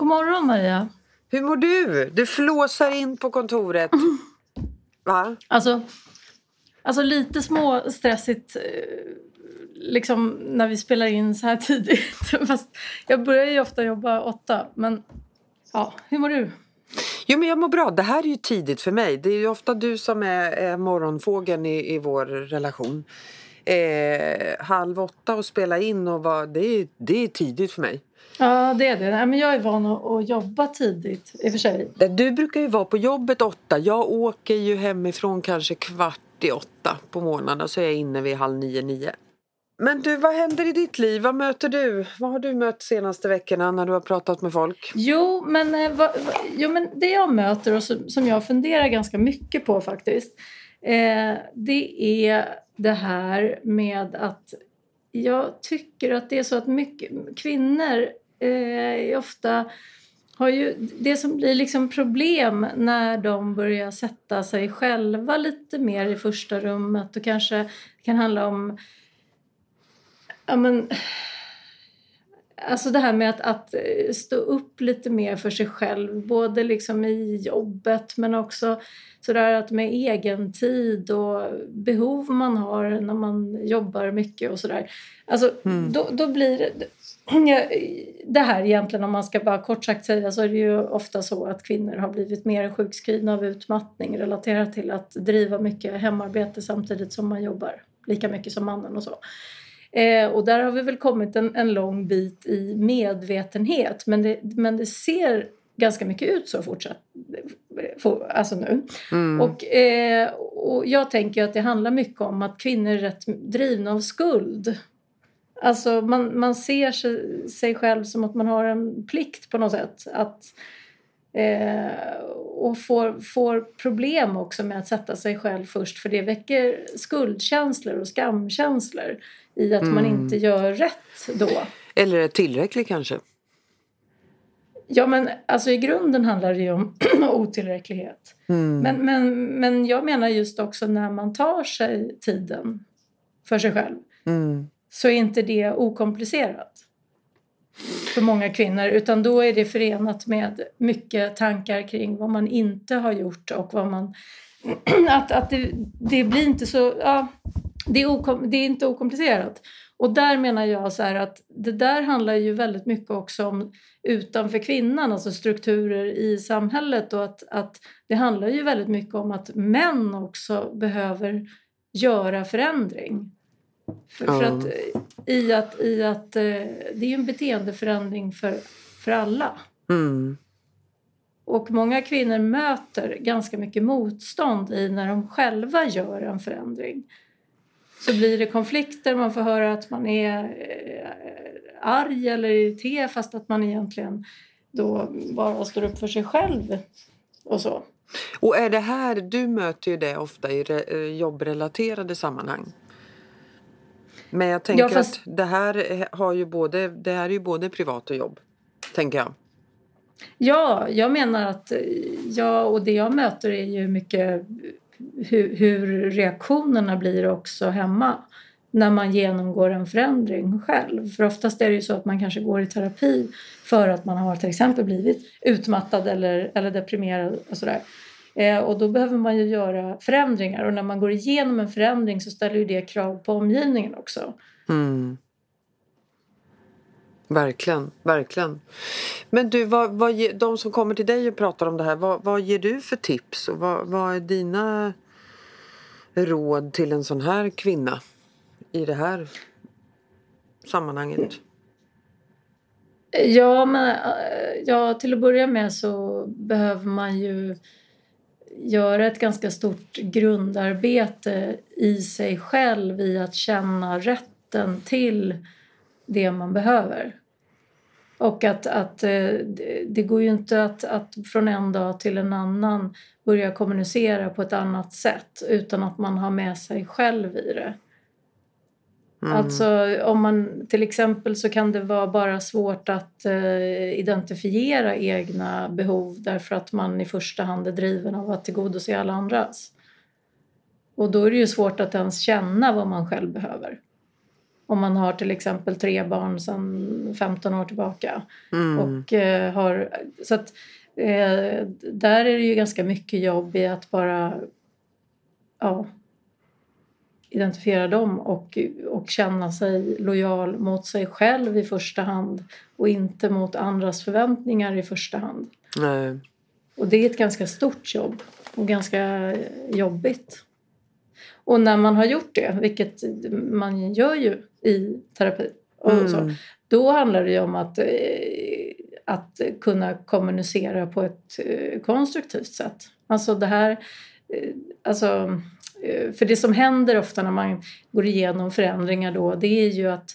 God morgon Maria. Hur mår du? Du flåsar in på kontoret. Va? Alltså, alltså lite små stressigt eh, liksom när vi spelar in så här tidigt. Fast jag börjar ju ofta jobba åtta. Men ja, hur mår du? Jo men jag mår bra. Det här är ju tidigt för mig. Det är ju ofta du som är, är morgonfågeln i, i vår relation. Eh, halv åtta och spela in och va, det, är, det är tidigt för mig. Ja, det är det. Nej, men jag är van att, att jobba tidigt i och för sig. Du brukar ju vara på jobbet åtta. Jag åker ju hemifrån kanske kvart i åtta på och så är jag inne vid halv nio, nio. Men du, vad händer i ditt liv? Vad möter du? Vad har du mött senaste veckorna när du har pratat med folk? Jo, men, eh, va, va, jo, men det jag möter och som, som jag funderar ganska mycket på faktiskt. Eh, det är det här med att jag tycker att det är så att mycket kvinnor eh, ofta har ju det som blir liksom problem när de börjar sätta sig själva lite mer i första rummet och kanske kan handla om ja, men, Alltså det här med att, att stå upp lite mer för sig själv, både liksom i jobbet men också sådär att med egen tid och behov man har när man jobbar mycket och sådär. Alltså mm. då, då blir det... Det här egentligen om man ska bara kort sagt säga så är det ju ofta så att kvinnor har blivit mer sjukskrivna av utmattning relaterat till att driva mycket hemarbete samtidigt som man jobbar lika mycket som mannen och så. Eh, och där har vi väl kommit en, en lång bit i medvetenhet men det, men det ser ganska mycket ut så fortsatt, for, alltså nu. Mm. Och, eh, och jag tänker att det handlar mycket om att kvinnor är rätt drivna av skuld. Alltså man, man ser sig, sig själv som att man har en plikt på något sätt. Att, eh, och får, får problem också med att sätta sig själv först för det väcker skuldkänslor och skamkänslor i att mm. man inte gör rätt då. Eller är tillräcklig kanske? Ja, men alltså i grunden handlar det ju om otillräcklighet. Mm. Men, men, men jag menar just också när man tar sig tiden för sig själv mm så är inte det okomplicerat för många kvinnor utan då är det förenat med mycket tankar kring vad man inte har gjort och vad man... att att det, det blir inte så... Ja, det är, okom, det är inte okomplicerat. Och där menar jag så att det där handlar ju väldigt mycket också om utanför kvinnan, alltså strukturer i samhället och att, att det handlar ju väldigt mycket om att män också behöver göra förändring. För, för att, i att, i att eh, det är ju en beteendeförändring för, för alla. Mm. Och många kvinnor möter ganska mycket motstånd i när de själva gör en förändring så blir det konflikter, man får höra att man är eh, arg eller irriterad fast att man egentligen då bara står upp för sig själv och så. Och är det här, du möter ju det ofta i eh, jobbrelaterade sammanhang. Men jag tänker ja, fast... att det här, har ju både, det här är ju både privat och jobb, tänker jag. Ja, jag menar att ja, och det jag möter är ju mycket hur, hur reaktionerna blir också hemma när man genomgår en förändring själv. För oftast är det ju så att man kanske går i terapi för att man har till exempel blivit utmattad eller, eller deprimerad och sådär. Eh, och då behöver man ju göra förändringar och när man går igenom en förändring så ställer ju det krav på omgivningen också. Mm. Verkligen, verkligen. Men du, vad, vad, de som kommer till dig och pratar om det här, vad, vad ger du för tips? Och vad, vad är dina råd till en sån här kvinna i det här sammanhanget? Ja, men, ja, till att börja med så behöver man ju göra ett ganska stort grundarbete i sig själv i att känna rätten till det man behöver. Och att, att eh, det går ju inte att, att från en dag till en annan börja kommunicera på ett annat sätt utan att man har med sig själv i det. Mm. Alltså om man till exempel så kan det vara bara svårt att eh, identifiera egna behov därför att man i första hand är driven av att tillgodose alla andras. Och då är det ju svårt att ens känna vad man själv behöver. Om man har till exempel tre barn sedan 15 år tillbaka. Mm. Och, eh, har, så att, eh, där är det ju ganska mycket jobb i att bara ja, identifiera dem och, och känna sig lojal mot sig själv i första hand och inte mot andras förväntningar i första hand. Nej. Och det är ett ganska stort jobb och ganska jobbigt. Och när man har gjort det, vilket man gör ju i terapi, och så, Mm. då handlar det ju om att, eh, att kunna kommunicera på ett eh, konstruktivt sätt. Alltså det här, eh, alltså, för det som händer ofta när man går igenom förändringar då, det är ju att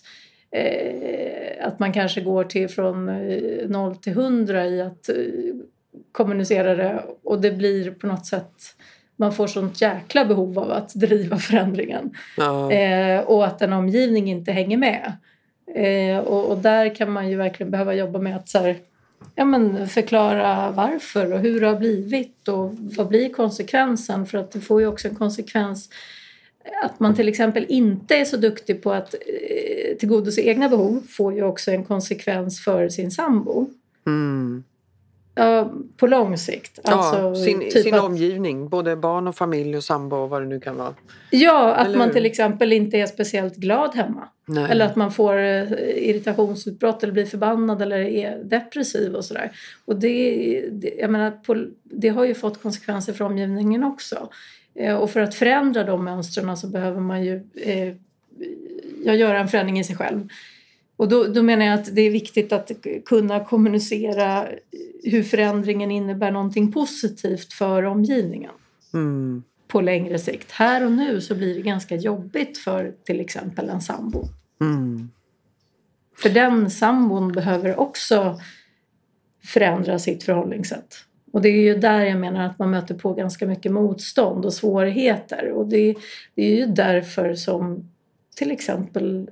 eh, att man kanske går till från eh, 0 till 100 i att eh, kommunicera det och det blir på något sätt man får sånt jäkla behov av att driva förändringen Ja. eh, och att en omgivning inte hänger med. Eh, och, och där kan man ju verkligen behöva jobba med att så här, ja, men förklara varför och hur det har blivit och vad blir konsekvensen för att det får ju också en konsekvens att man till exempel inte är så duktig på att eh, tillgodose egna behov får ju också en konsekvens för sin sambo. Mm. Ja, på lång sikt. Ja, Alltså, sin, typ sin att- omgivning, både barn och familj och sambo och vad det nu kan vara. Ja, att Eller man hur? till exempel inte är speciellt glad hemma. Nej. Eller att man får eh, irritationsutbrott eller blir förbannad eller är depressiv och sådär. Och det, det, jag menar, på, det har ju fått konsekvenser för omgivningen också. Eh, Och för att förändra de mönstren så behöver man ju eh, ja, göra en förändring i sig själv. Och då, då menar jag att det är viktigt att kunna kommunicera hur förändringen innebär någonting positivt för omgivningen Mm. på längre sikt. Här och nu så blir det ganska jobbigt för till exempel en sambo. Mm. För den sambon behöver också förändra sitt förhållningssätt. Och det är ju där jag menar att man möter på ganska mycket motstånd och svårigheter. Och det, det är ju därför som till exempel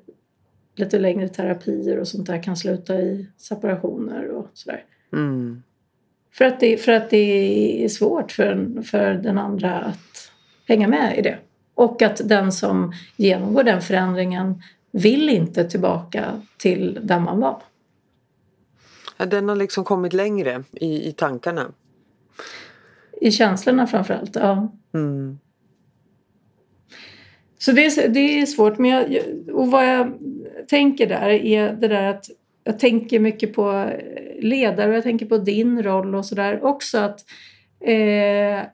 lite längre terapier och sånt där kan sluta i separationer och sådär. Mm. För att det, för att det är svårt för, för den andra att hänga med i det. Och att den som genomgår den förändringen vill inte tillbaka till där man var. Ja, Den har liksom kommit längre i, i tankarna. I känslorna framförallt. Ja. Mm. Så det är, det är svårt. Men jag, och vad jag tänker där är det där att jag tänker mycket på ledare och jag tänker på din roll och sådär också. att eh,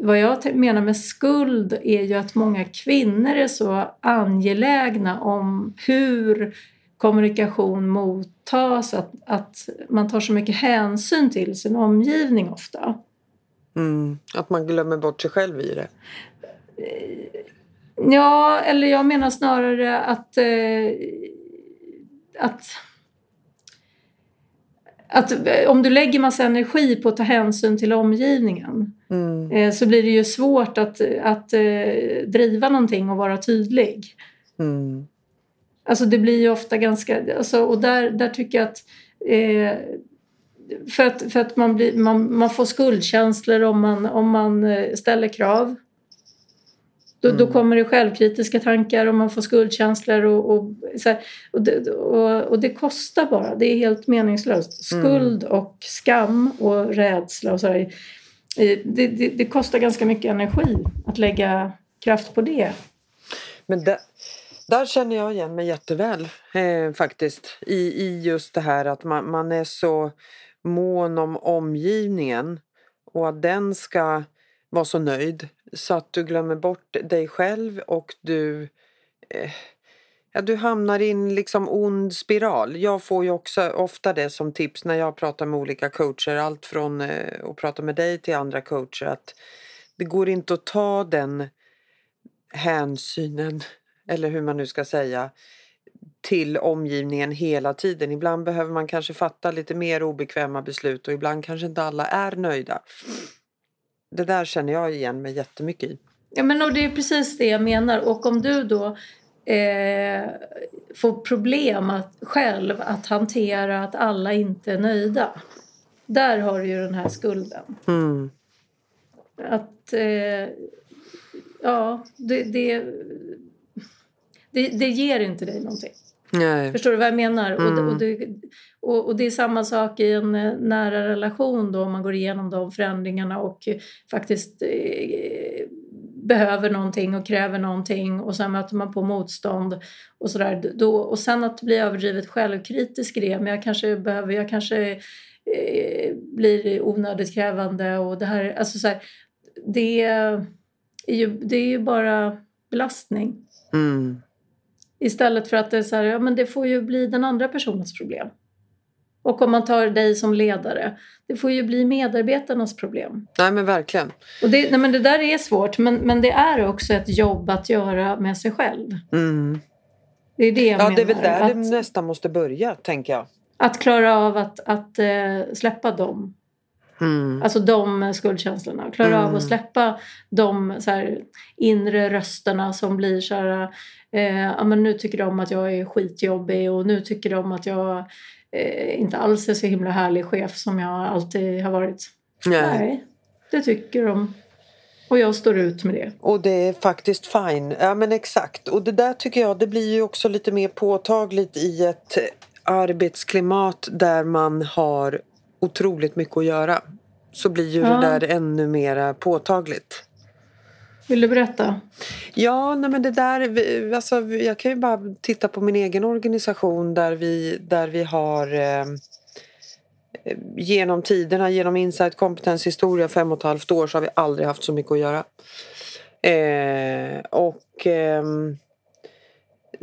Vad jag menar med skuld är ju att många kvinnor är så angelägna om hur kommunikation mottas, att, att man tar så mycket hänsyn till sin omgivning ofta. Mm. Att man glömmer bort sig själv i det. Ja, eller jag menar snarare att, eh, att, att eh, om du lägger massa energi på att ta hänsyn till omgivningen Mm. eh, så blir det ju svårt att, att eh, driva någonting och vara tydlig. Mm. Alltså det blir ju ofta ganska... Alltså, och där, där tycker jag att... Eh, för att, för att man, blir, man, man får skuldkänslor om man, om man eh, ställer krav. Då, då Mm. kommer det självkritiska tankar och man får skuldkänslor. Och, och, och, det, och, och det kostar bara. Det är helt meningslöst. Mm. Skuld och skam och rädsla och så här, eh, det, det, det kostar ganska mycket energi att lägga kraft på det. Men där, där känner jag igen mig jätteväl eh, faktiskt. I, I just det här att man, man är så mån om omgivningen och att den ska vara så nöjd så att du glömmer bort dig själv och du eh, Ja, du hamnar i en liksom ond spiral. Jag får ju också ofta det som tips när jag pratar med olika coacher. Allt från eh, att prata med dig till andra coacher. Att det går inte att ta den hänsynen, eller hur man nu ska säga, till omgivningen hela tiden. Ibland behöver man kanske fatta lite mer obekväma beslut och ibland kanske inte alla är nöjda. Det där känner jag igen mig jättemycket i. Ja, men och det är precis det jag menar. Och om du då eh, får problem att, själv att hantera att alla inte är nöjda. Där har du ju den här skulden. Mm. Att, eh, ja, det, det, det, det ger inte dig någonting. Nej. Förstår du vad jag menar? Och, Mm. det, och, det, och, och det är samma sak i en eh, nära relation då om man går igenom de förändringarna och eh, faktiskt eh, behöver någonting och kräver någonting och sen möter man på motstånd och sådär. Då, och sen att bli överdrivet självkritisk i det. Men jag kanske behöver, jag kanske eh, blir onödigt krävande och det här, alltså så här, det, är ju, det är ju bara belastning. Mm. Istället för att det är så här, ja men det får ju bli den andra personens problem. Och om man tar dig som ledare, det får ju bli medarbetarnas problem. Nej men verkligen. Och det, nej men det där är svårt, men, men det är också ett jobb att göra med sig själv. Mm. Det är det jag Ja menar. det är väl där att, det nästan måste börja tänker jag. att klara av att, att eh, släppa dem. Mm. Alltså de skuldkänslorna. Klara av Mm. att släppa de så här, inre rösterna som blir så här... Eh, ja, men nu tycker de att jag är skitjobbig och nu tycker de att jag eh, inte alls är så himla härlig chef som jag alltid har varit. Nej. Nej, det tycker de. Och jag står ut med det. Och det är faktiskt fine. Ja men exakt. Och det där tycker jag det blir ju också lite mer påtagligt i ett arbetsklimat där man har otroligt mycket att göra. Så blir ju Ja. det där ännu mer påtagligt. Vill du berätta? Ja, nej men det där, vi- alltså, jag kan ju bara titta på min egen organisation där vi, där vi har eh, eh, genom tiderna, genom Insight kompetenshistoria, fem och ett halvt år så har vi aldrig haft så mycket att göra. Eh, och Eh,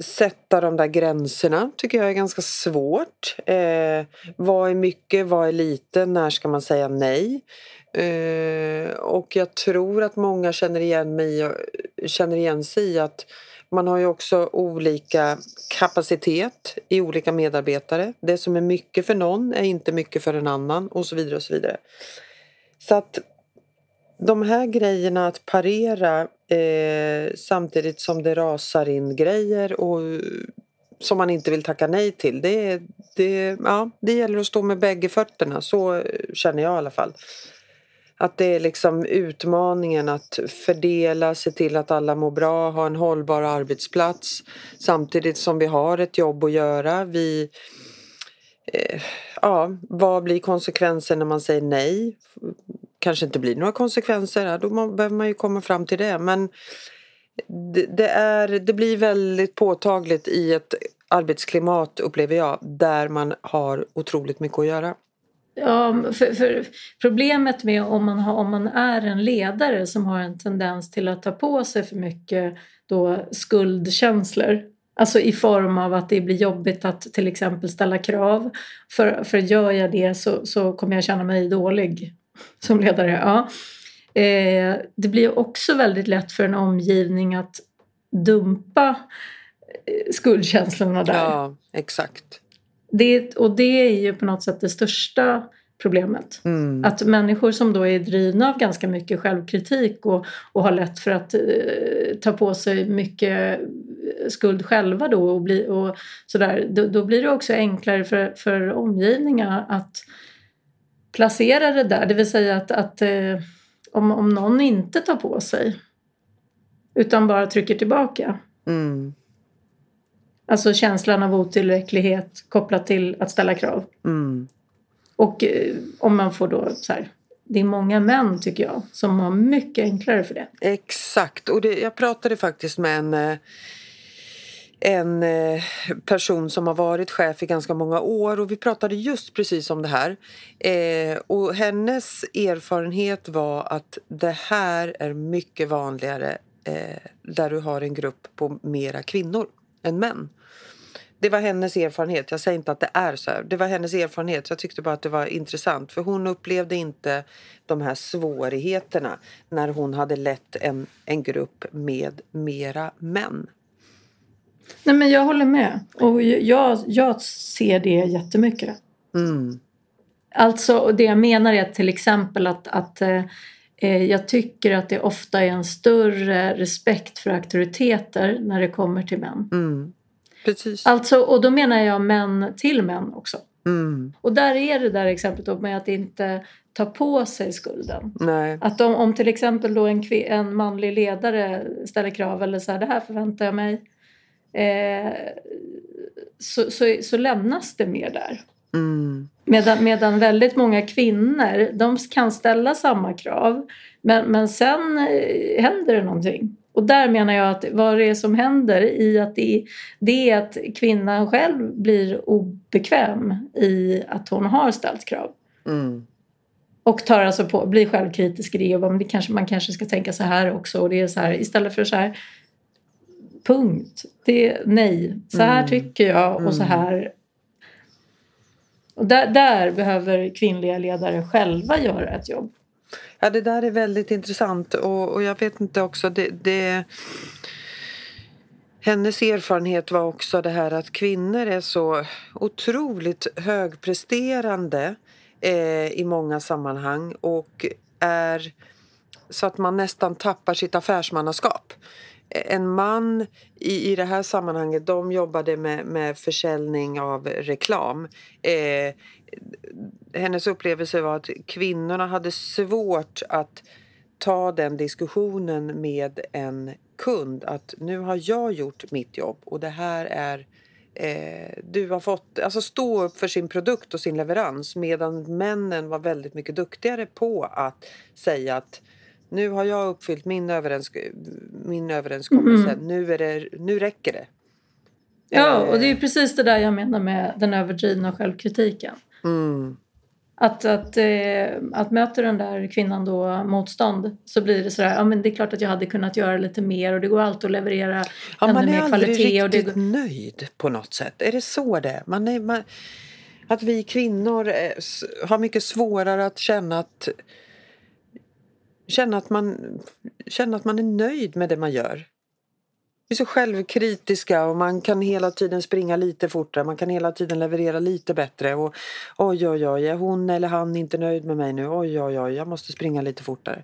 sätta de där gränserna tycker jag är ganska svårt. Eh, vad är mycket, vad är lite, när ska man säga nej? Eh, och jag tror att många känner igen, mig, känner igen sig i att man har ju också olika kapacitet i olika medarbetare. Det som är mycket för någon är inte mycket för en annan och så vidare och så vidare. Så att de här grejerna att parera eh, samtidigt som det rasar in grejer och eh, som man inte vill tacka nej till. Det, det, ja, det gäller att stå med bägge fötterna, så eh, känner jag i alla fall. Att det är liksom utmaningen att fördela, se till att alla mår bra, ha en hållbar arbetsplats samtidigt som vi har ett jobb att göra. Vi, eh, ja, vad blir konsekvensen när man säger nej? Kanske inte blir några konsekvenser, då behöver man ju komma fram till det. Men det, det, är, det blir väldigt påtagligt i ett arbetsklimat upplever jag där man har otroligt mycket att göra. Ja, för, för problemet med om man, har, om man är en ledare som har en tendens till att ta på sig för mycket då skuldkänslor Alltså i form av att det blir jobbigt att till exempel ställa krav. För, för gör jag det så, så kommer jag känna mig dålig som ledare. Ja. Eh, det blir också väldigt lätt för en omgivning att dumpa eh, skuldkänslorna där. Ja, exakt. Det, och det är ju på något sätt det största problemet. Mm. Att människor som då är drivna av ganska mycket självkritik och, och har lätt för att eh, ta på sig mycket skuld själva då och, bli, och sådär, då, då blir det också enklare för, för omgivningar att placera det där. Det vill säga att, att eh, om, om någon inte tar på sig utan bara trycker tillbaka Mm. Alltså känslan av otillräcklighet kopplat till att ställa krav. Mm. Och eh, om man får då så här, det är många män tycker jag som har mycket enklare för det. Exakt. Och det, jag pratade faktiskt med en, eh, en eh, person som har varit chef i ganska många år och vi pratade just precis om det här. Eh, och hennes erfarenhet var att det här är mycket vanligare eh, där du har en grupp på mera kvinnor än män. Det var hennes erfarenhet. Jag säger inte att det är så här. Det var hennes erfarenhet. Jag tyckte bara att det var intressant. För hon upplevde inte de här svårigheterna när hon hade lett en, en grupp med mera män. Nej men jag håller med. Och jag, jag ser det jättemycket. Mm. Alltså det jag menar är till exempel att, att eh, eh, jag tycker att det ofta är en större respekt för auktoriteter när det kommer till män. Mm. Precis. Alltså, och då menar jag män till män också. Mm. Och där är det där exemplet med att inte ta på sig skulden. Nej. Att om, om till exempel då en, en manlig ledare ställer krav eller så här, det här förväntar jag mig. Eh, så, så, så lämnas det mer där. Mm. Medan, medan väldigt många kvinnor de kan ställa samma krav men, men sen eh, händer det någonting. Och där menar jag att vad det är som händer i att det, det är att kvinnan själv blir obekväm i att hon har ställt krav. Mm. Och tar alltså på, blir självkritisk i det och bara, det kanske, man kanske ska tänka så här också. Och det är så här, istället för så här, punkt. Det nej. Så här Mm. tycker jag och så Mm. här. Och där, där behöver kvinnliga ledare själva göra ett jobb. Ja, det där är väldigt intressant och, och jag vet inte också det, det hennes erfarenhet var också det här att kvinnor är så otroligt högpresterande eh, i många sammanhang och är så att man nästan tappar sitt affärsmannaskap. En man i, i det här sammanhanget, de jobbade med, med försäljning av reklam. Eh, hennes upplevelse var att kvinnorna hade svårt att ta den diskussionen med en kund att nu har jag gjort mitt jobb och det här är eh, du har fått, alltså stå upp för sin produkt och sin leverans medan männen var väldigt mycket duktigare på att säga att nu har jag uppfyllt min, överensk- min överenskommelse, nu, är det, nu räcker det. Ja, Eh, och det är precis det där jag menar med den överdrivna självkritiken. Mm, Att, att, eh, att möter den där kvinnan då motstånd så blir det sådär, ja men det är klart att jag hade kunnat göra lite mer och det går alltid att leverera Ja, ännu man är mer aldrig kvalitet. Och det riktigt nöjd på något sätt. Är det så det man är? Man, att vi kvinnor s- har mycket svårare att känna att känna att, man, känna att man är nöjd med det man gör. Vi är så självkritiska och man kan hela tiden springa lite fortare. Man kan hela tiden leverera lite bättre. Och oj, oj, oj, är hon eller han inte nöjd med mig nu? Oj, oj, oj, jag måste springa lite fortare.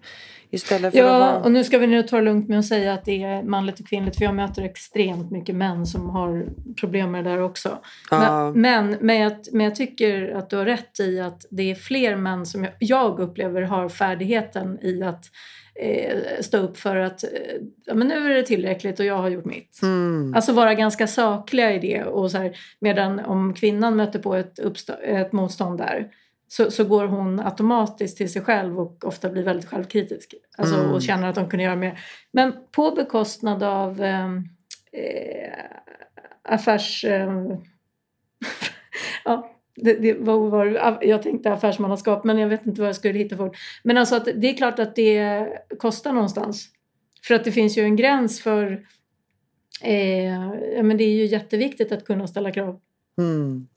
Istället för Ja, vara... och nu ska vi nu ta det lugnt med att säga att det är manligt och kvinnligt för jag möter extremt mycket män som har problem med det där också. Ja. Men, men, men, jag, men jag tycker att du har rätt i att det är fler män som jag, jag upplever har färdigheten i att stå upp för att eh, ja, men nu är det tillräckligt och jag har gjort mitt. Mm. Alltså vara ganska sakliga i det. Och så här, medan om kvinnan möter på ett, ett motstånd där så, så går hon automatiskt till sig själv och ofta blir väldigt självkritisk. Alltså, Mm. Och känner att de kunde göra mer. Men på bekostnad av eh, eh, affärs... Eh, ja, det, det var, var, jag tänkte affärsmannaskap men jag vet inte vad jag skulle hitta för. Men alltså att det är klart att det kostar någonstans. För att det finns ju en gräns för Eh, men det är ju jätteviktigt att kunna ställa krav. Mm.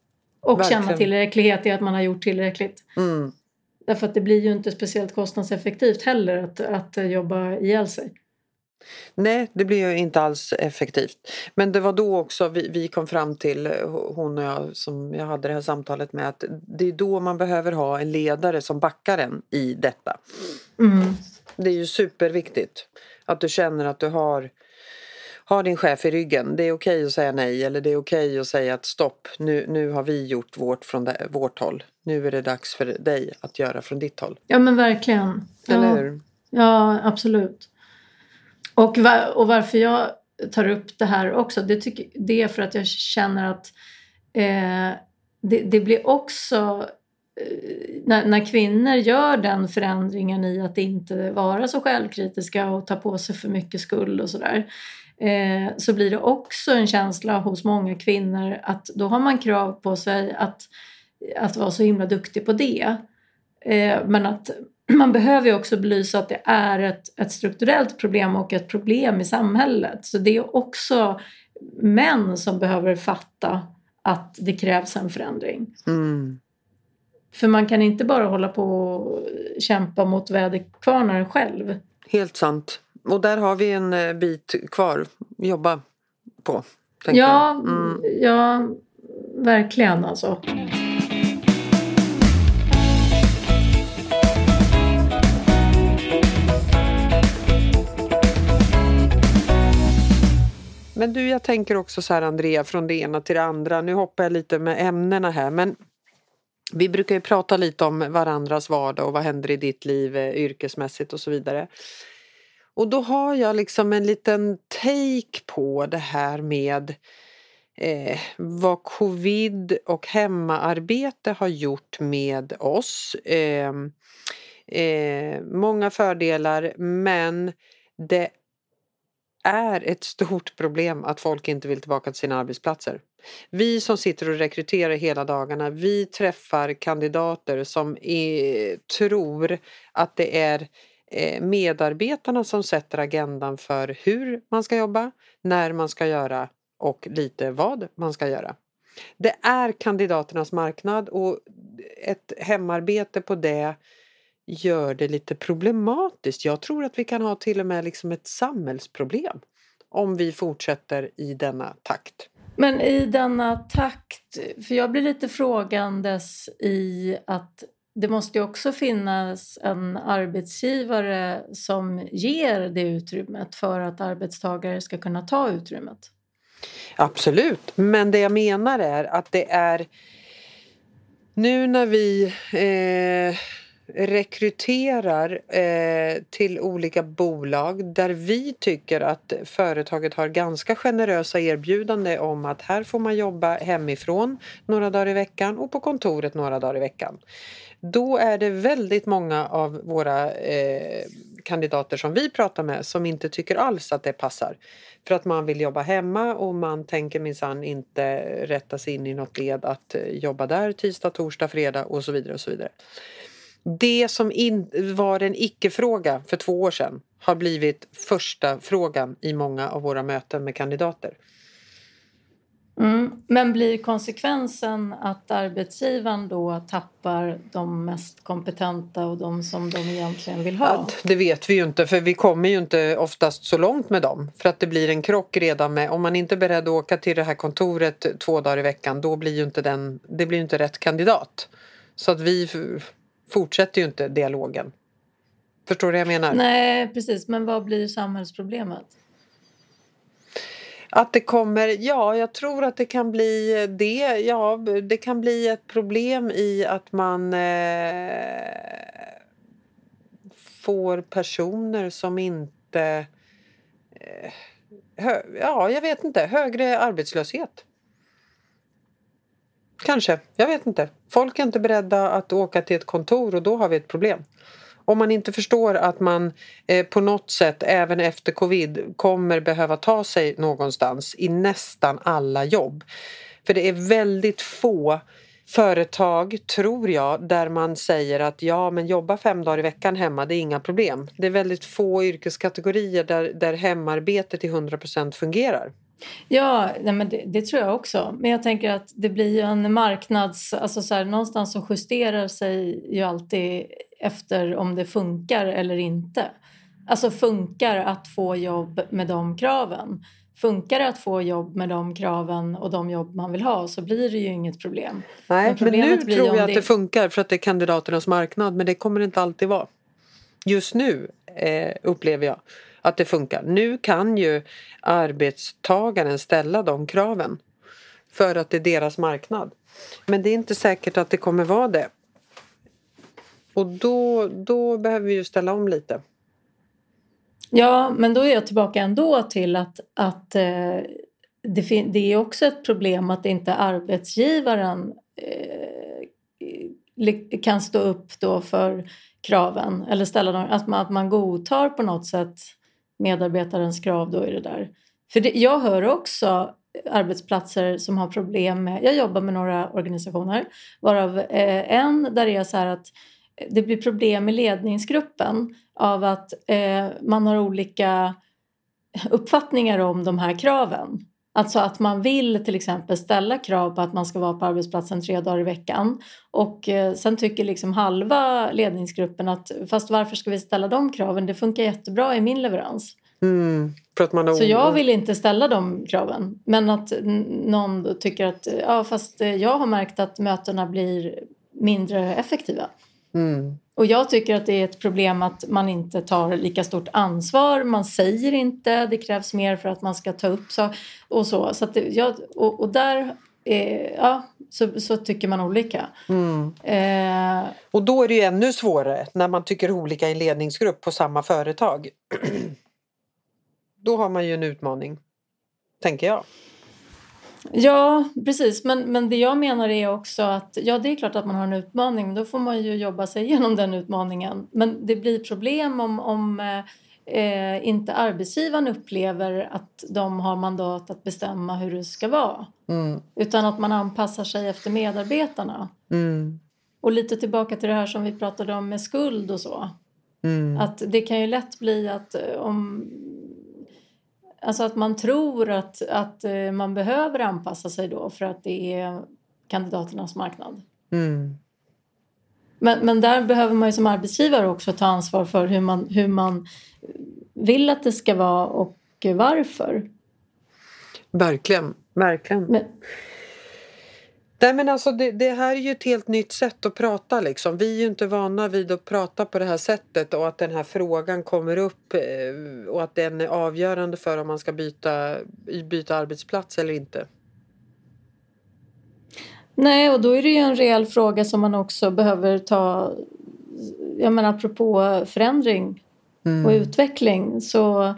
Och Verkligen. känna tillräcklighet i att man har gjort tillräckligt. Mm. Därför att det blir ju inte speciellt kostnadseffektivt heller att, att jobba ihjäl sig. Nej, det blir ju inte alls effektivt. Men det var då också vi, vi kom fram till, eh, hon och jag som jag hade det här samtalet med, att det är då man behöver ha en ledare som backar en i detta. Mm. Det är ju superviktigt att du känner att du har, har din chef i ryggen. Det är okej att säga nej eller det är okej att säga att stopp, nu, nu har vi gjort vårt från det, vårt håll. Nu är det dags för dig att göra från ditt håll. Ja men verkligen. Eller ja, hur? ja absolut. Och, var, och varför jag tar upp det här också det, tycker, det är för att jag känner att eh, det, det blir också eh, när, när kvinnor gör den förändringen i att inte vara så självkritiska och ta på sig för mycket skuld och sådär eh, så blir det också en känsla hos många kvinnor att då har man krav på sig att, att vara så himla duktig på det. Eh, men att man behöver ju också belysa att det är ett, ett strukturellt problem och ett problem i samhället. Så det är också män som behöver fatta att det krävs en förändring. Mm. För man kan inte bara hålla på och kämpa mot väderkvarnar själv. Helt sant. Och där har vi en eh, bit kvar att jobba på. Ja. Mm. ja, verkligen alltså. Men du, jag tänker också så här Andrea, från det ena till det andra. Nu hoppar jag lite med ämnena här, men vi brukar ju prata lite om varandras vardag och vad händer i ditt liv eh, yrkesmässigt och så vidare. Och då har jag liksom en liten take på det här med eh, vad covid och hemmaarbete har gjort med oss. Eh, eh, många fördelar men det är ett stort problem att folk inte vill tillbaka till sina arbetsplatser. Vi som sitter och rekryterar hela dagarna, vi träffar kandidater som är, tror att det är eh, medarbetarna som sätter agendan för hur man ska jobba, när man ska göra och lite vad man ska göra. Det är kandidaternas marknad och ett hemarbete på det gör det lite problematiskt. Jag tror att vi kan ha till och med liksom ett samhällsproblem om vi fortsätter i denna takt. Men i denna takt, för jag blir lite frågandes i att det måste ju också finnas en arbetsgivare som ger det utrymmet för att arbetstagare ska kunna ta utrymmet. Absolut, men det jag menar är att det är nu när vi eh, rekryterar eh, till olika bolag där vi tycker att företaget har ganska generösa erbjudande om att här får man jobba hemifrån några dagar i veckan och på kontoret några dagar i veckan. Då är det väldigt många av våra eh, kandidater som vi pratar med som inte tycker alls att det passar. För att man vill jobba hemma och man tänker minsann inte rätta sig in i något led att eh, jobba där tisdag, torsdag, fredag och så vidare och så vidare. Det som in, var en icke-fråga för två år sedan har blivit första frågan i många av våra möten med kandidater. Mm. Men blir konsekvensen att arbetsgivaren då tappar de mest kompetenta och de som de egentligen vill ha? Ja, det vet vi ju inte för vi kommer ju inte oftast så långt med dem. För att det blir en krock redan med, om man inte är beredd att åka till det här kontoret två dagar i veckan då blir ju inte den, det blir inte rätt kandidat. Så att vi fortsätter ju inte dialogen. Förstår du vad jag menar? Nej, precis. Men vad blir samhällsproblemet? Att det kommer, ja jag tror att det kan bli det. Ja, det kan bli ett problem i att man eh, får personer som inte... Eh, hö, ja, jag vet inte. Högre arbetslöshet. Kanske, jag vet inte. Folk är inte beredda att åka till ett kontor och då har vi ett problem. Om man inte förstår att man eh, på något sätt även efter covid kommer behöva ta sig någonstans i nästan alla jobb. För det är väldigt få företag, tror jag, där man säger att ja, men jobba fem dagar i veckan hemma, det är inga problem. Det är väldigt få yrkeskategorier där, där hemarbete till 100% fungerar. Ja, nej men det, det, tror jag också. Men jag tänker att det blir ju en marknads... Alltså så här, någonstans så justerar sig ju alltid efter om det funkar eller inte. Alltså funkar att få jobb med de kraven? Funkar det att få jobb med de kraven och de jobb man vill ha så blir det ju inget problem. Nej, men, men nu tror jag att det... det funkar för att det är kandidaternas marknad men det kommer det inte alltid vara. Just nu eh, upplever jag att det funkar. Nu kan ju arbetstagaren ställa de kraven för att det är deras marknad. Men det är inte säkert att det kommer vara det. Och då, då behöver vi ju ställa om lite. Ja, men då är jag tillbaka ändå till att, att eh, det, det, är också ett problem att inte arbetsgivaren eh, kan stå upp då för kraven eller ställa dem, att man, att man godtar på något sätt medarbetarens krav då i det där. För det, jag hör också arbetsplatser som har problem med, jag jobbar med några organisationer varav eh, en där det är så här att det blir problem i ledningsgruppen av att eh, man har olika uppfattningar om de här kraven. Alltså att man vill till exempel ställa krav på att man ska vara på arbetsplatsen tre dagar i veckan och eh, sen tycker liksom halva ledningsgruppen att fast varför ska vi ställa de kraven? Det funkar jättebra i min leverans. Mm, Så jag vill inte ställa de kraven. Men att någon tycker att ja fast jag har märkt att mötena blir mindre effektiva. Mm. Och jag tycker att det är ett problem att man inte tar lika stort ansvar. Man säger inte, det krävs mer för att man ska ta upp så och så. så det, ja, och, och, där eh, ja, så, så, tycker man olika. Mm. Eh, och då är det ju ännu svårare när man tycker olika i ledningsgrupp på samma företag. då har man ju en utmaning. Tänker jag. Ja, precis. Men, men det jag menar är också att ja, det är klart att man har en utmaning, men då får man ju jobba sig igenom den utmaningen. Men det blir problem om, om eh, inte arbetsgivaren upplever att de har mandat att bestämma hur det ska vara. Mm. Utan att man anpassar sig efter medarbetarna. Mm. Och lite tillbaka till det här som vi pratade om med skuld och så. Mm. Att det kan ju lätt bli att eh, om Alltså att man tror att, att eh, man behöver anpassa sig då för att det är kandidaternas marknad. Mm. Men, men där behöver man ju som arbetsgivare också ta ansvar för hur man, hur man vill att det ska vara och varför. Verkligen, verkligen. Men, Nej, men alltså det, det, här är ju ett helt nytt sätt att prata. Liksom. Vi är ju inte vana vid att prata på det här sättet och att den här frågan kommer upp eh, och att den är avgörande för om man ska byta, byta arbetsplats eller inte. Nej, och då är det ju en reell fråga som man också behöver ta... Jag menar, apropå förändring Mm. och utveckling så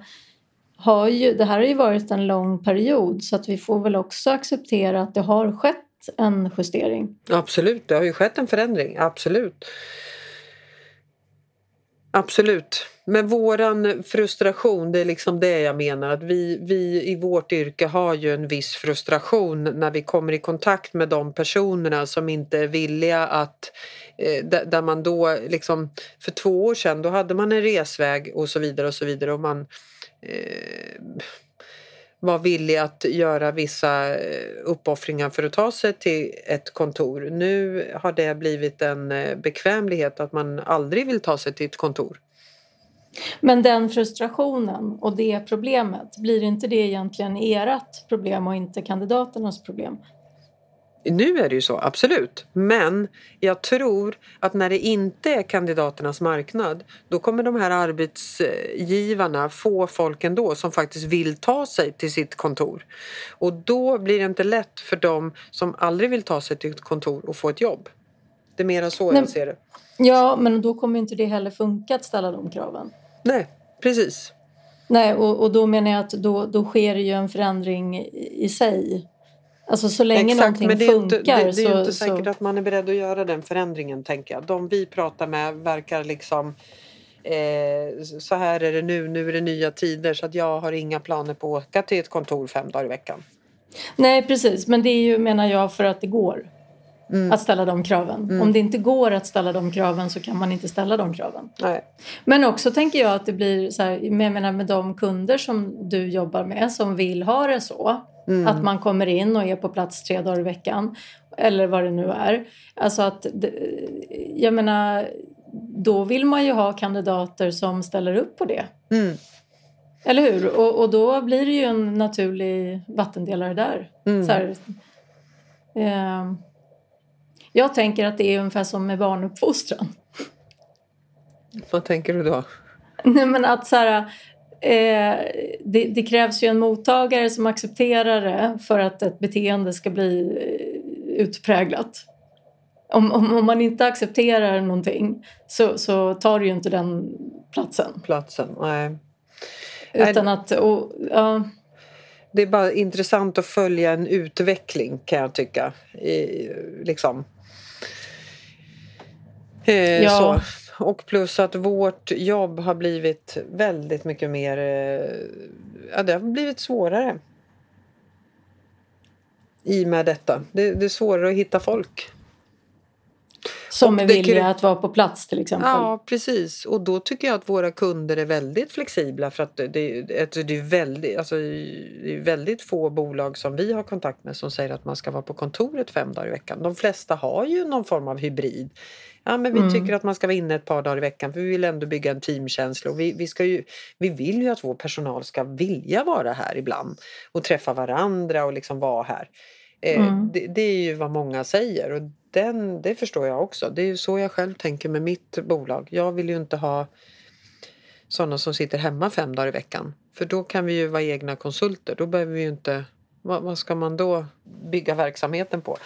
har ju det här har ju varit en lång period så att vi får väl också acceptera att det har skett en justering. Absolut, det har ju skett en förändring. Absolut. Absolut. Men våran frustration, det är liksom det jag menar. Att vi, vi i vårt yrke har ju en viss frustration när vi kommer i kontakt med de personerna som inte är villiga att... Eh, där man då liksom... För två år sedan då hade man en resväg och så vidare och så vidare och man... Eh, var villig att göra vissa eh, uppoffringar för att ta sig till ett kontor. Nu har det blivit en eh, bekvämlighet att man aldrig vill ta sig till ett kontor. Men den frustrationen och det problemet, blir inte det egentligen ert problem och inte kandidaternas problem? Nu är det ju så, absolut. Men jag tror att när det inte är kandidaternas marknad då kommer de här arbetsgivarna få folk ändå som faktiskt vill ta sig till sitt kontor. Och då blir det inte lätt för dem som aldrig vill ta sig till ett kontor att få ett jobb. Det är mera så Nej. jag ser det. Ja, men då kommer inte det heller funka att ställa de kraven. Nej, precis. Nej, och, och då menar jag att då, då sker det ju en förändring i sig. Alltså så länge Exakt, någonting men det är, funkar inte, det, det är så... inte säkert så... att man är beredd att göra den förändringen tänker jag. De vi pratar med verkar liksom eh, så här är det nu, nu är det nya tider så att jag har inga planer på att åka till ett kontor fem dagar i veckan. Nej, precis. Men det är ju, menar jag, för att det går Mm. att ställa de kraven. Om det inte går att ställa de kraven så kan man inte ställa de kraven. Nej. Men också tänker jag att det blir så här, jag menar med de kunder som du jobbar med som vill ha det så. Mm. Att man kommer in och är på plats tre dagar i veckan. Eller vad det nu är. Alltså att, jag menar, då vill man ju ha kandidater som ställer upp på det. Mm. Eller hur? Och, och då blir det ju en naturlig vattendelare där. Mm. Så här, eh, jag tänker att det är ungefär som med barnuppfostran. Vad tänker du då? Nej, men att så här, eh, det, det krävs ju en mottagare som accepterar det för att ett beteende ska bli eh, utpräglat. Om, om, om man inte accepterar någonting så, så tar det ju inte den platsen. Platsen? Nej. Utan att... Och, ja, Det är bara intressant att följa en utveckling kan jag tycka. I, liksom. Eh, Ja. så. Och plus att vårt jobb har blivit väldigt mycket mer... Eh, ja, det har blivit svårare. I och med detta. Det, det är svårare att hitta folk. som är villiga att vara på plats till exempel. Ja, precis. Och då tycker jag att våra kunder är väldigt flexibla för att det, det, alltså det, är, väldigt, alltså det är väldigt få bolag som vi har kontakt med som säger att man ska vara på kontoret fem dagar i veckan. De flesta har ju någon form av hybrid. Ja, men vi Mm. tycker att man ska vara inne ett par dagar i veckan för vi vill ändå bygga en teamkänsla och vi, vi, ska ju, vi vill ju att vår personal ska vilja vara här ibland och träffa varandra och liksom vara här. Eh, Mm. det, det är ju vad många säger och den, det förstår jag också. Det är ju så jag själv tänker med mitt bolag. Jag vill ju inte ha sådana som sitter hemma fem dagar i veckan. För då kan vi ju vara egna konsulter. Då behöver vi ju inte... Vad, vad ska man då bygga verksamheten på?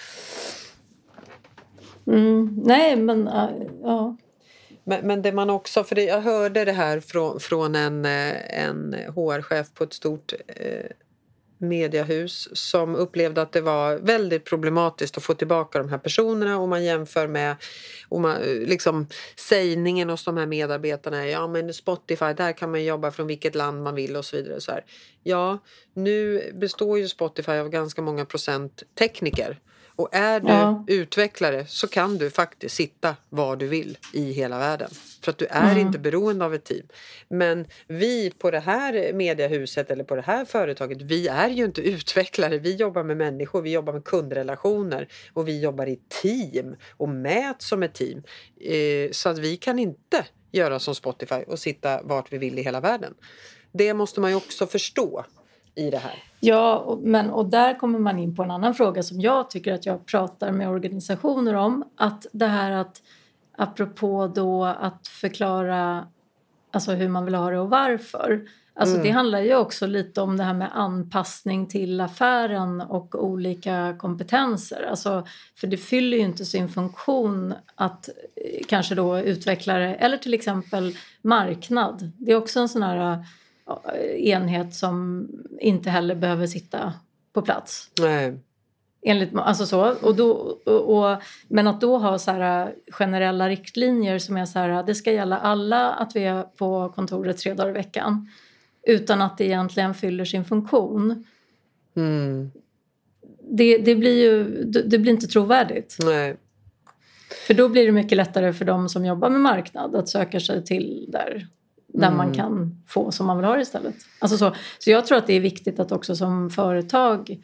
Mm, nej, men äh, ja. Men, men det man också, för jag hörde det här från, från en, eh, en HR-chef på ett stort eh, mediehus som upplevde att det var väldigt problematiskt att få tillbaka de här personerna om man jämför med och man, eh, liksom, sägningen hos de här medarbetarna är ja men Spotify där kan man jobba från vilket land man vill och så vidare. Så här. Ja, nu består ju Spotify av ganska många procent tekniker och är du ja. utvecklare så kan du faktiskt sitta var du vill i hela världen. För att du är mm. inte beroende av ett team. Men vi på det här mediehuset eller på det här företaget, vi är ju inte utvecklare. Vi jobbar med människor, vi jobbar med kundrelationer och vi jobbar i team och mäts som ett team. Eh, så att vi kan inte göra som Spotify och sitta vart vi vill i hela världen. Det måste man ju också förstå i det här. Ja, men, och där kommer man in på en annan fråga som jag tycker att jag pratar med organisationer om. Att det här att, apropå då att förklara alltså hur man vill ha det och varför. Alltså mm. Det handlar ju också lite om det här med anpassning till affären och olika kompetenser. Alltså, för det fyller ju inte sin funktion att eh, kanske då utvecklare eller till exempel marknad. Det är också en sån här enhet som inte heller behöver sitta på plats. Nej. Enligt, alltså så, och då, och, och, men att då ha så här generella riktlinjer som är så här, det ska gälla alla att vi är på kontoret tre dagar i veckan utan att det egentligen fyller sin funktion. Mm. Det, det, blir ju det blir inte trovärdigt. Nej. För då blir det mycket lättare för de som jobbar med marknad att söka sig till där där mm. man kan få som man vill ha det istället. Alltså så, så jag tror att det är viktigt att också som företag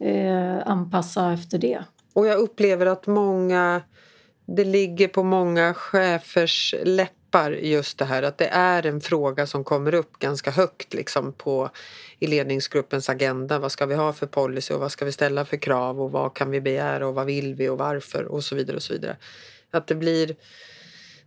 eh, anpassa efter det. Och jag upplever att många, det ligger på många chefers läppar just det här att det är en fråga som kommer upp ganska högt liksom på i ledningsgruppens agenda. Vad ska vi ha för policy och vad ska vi ställa för krav och vad kan vi begära och vad vill vi och varför och så vidare och så vidare. Att det blir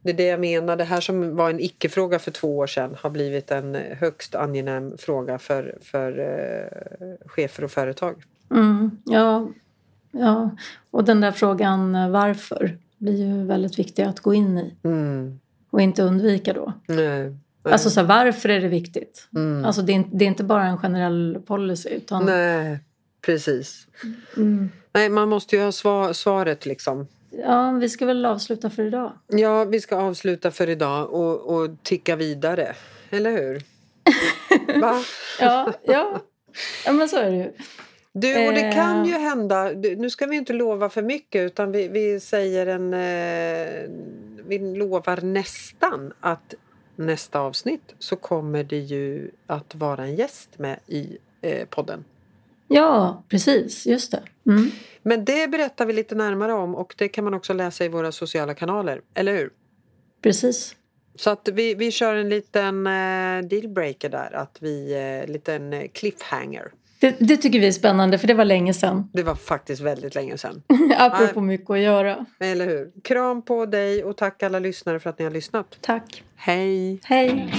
det är det jag menar. Det här som var en icke-fråga för två år sedan har blivit en högst angenäm fråga för, för eh, chefer och företag. Mm, ja, ja, och den där frågan eh, varför blir ju väldigt viktig att gå in i. Mm. Och inte undvika då. Nej. Nej. Alltså så här, varför är det viktigt? Mm. Alltså det är, det är, inte bara en generell policy. Utan... Nej, precis. Mm. Nej, man måste ju ha svar, svaret liksom. Ja, vi ska väl avsluta för idag. Ja, vi ska avsluta för idag och, och ticka vidare. Eller hur? Va? ja, ja. ja, men så är det ju. Du, och det kan ju hända, nu ska vi inte lova för mycket utan vi, vi säger en, eh, vi lovar nästan att nästa avsnitt så kommer det ju att vara en gäst med i eh, podden. Ja, precis. Just det. Mm. Men det berättar vi lite närmare om och det kan man också läsa i våra sociala kanaler, eller hur? Precis. Så att vi, vi kör en liten eh, dealbreaker där, att vi, eh, liten eh, cliffhanger. Det, det, tycker vi är spännande för det var länge sedan. Det var faktiskt väldigt länge sedan. Apropå Nej. mycket att göra. Eller hur. Kram på dig och tack alla lyssnare för att ni har lyssnat. Tack. Hej. Hej.